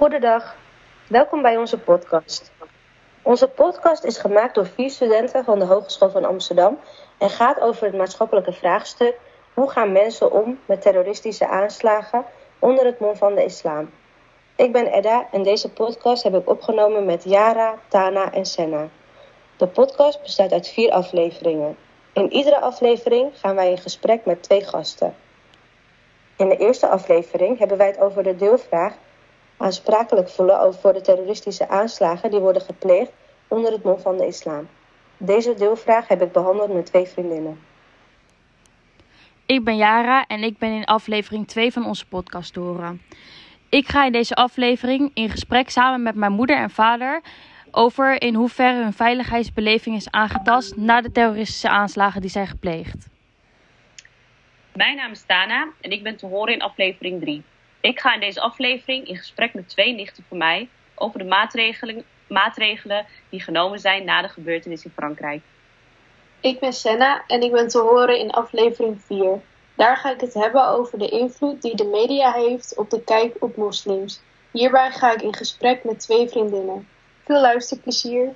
Goedendag, welkom bij onze podcast. Onze podcast is gemaakt door vier studenten van de Hogeschool van Amsterdam en gaat over het maatschappelijke vraagstuk hoe gaan mensen om met terroristische aanslagen onder het mom van de islam. Ik ben Edda en deze podcast heb ik opgenomen met Yara, Tana en Senna. De podcast bestaat uit vier afleveringen. In iedere aflevering gaan wij in gesprek met twee gasten. In de eerste aflevering hebben wij het over de deelvraag aansprakelijk voelen over voor de terroristische aanslagen die worden gepleegd onder het mom van de islam. Deze deelvraag heb ik behandeld met twee vriendinnen. Ik ben Yara en ik ben in aflevering 2 van onze podcast te horen. Ik ga in deze aflevering in gesprek samen met mijn moeder en vader over in hoeverre hun veiligheidsbeleving is aangetast na de terroristische aanslagen die zijn gepleegd. Mijn naam is Tana en ik ben te horen in aflevering 3. Ik ga in deze aflevering in gesprek met twee nichten van mij over de maatregelen, maatregelen die genomen zijn na de gebeurtenis in Frankrijk. Ik ben Senna en ik ben te horen in aflevering 4. Daar ga ik het hebben over de invloed die de media heeft op de kijk op moslims. Hierbij ga ik in gesprek met twee vriendinnen. Veel luisterplezier!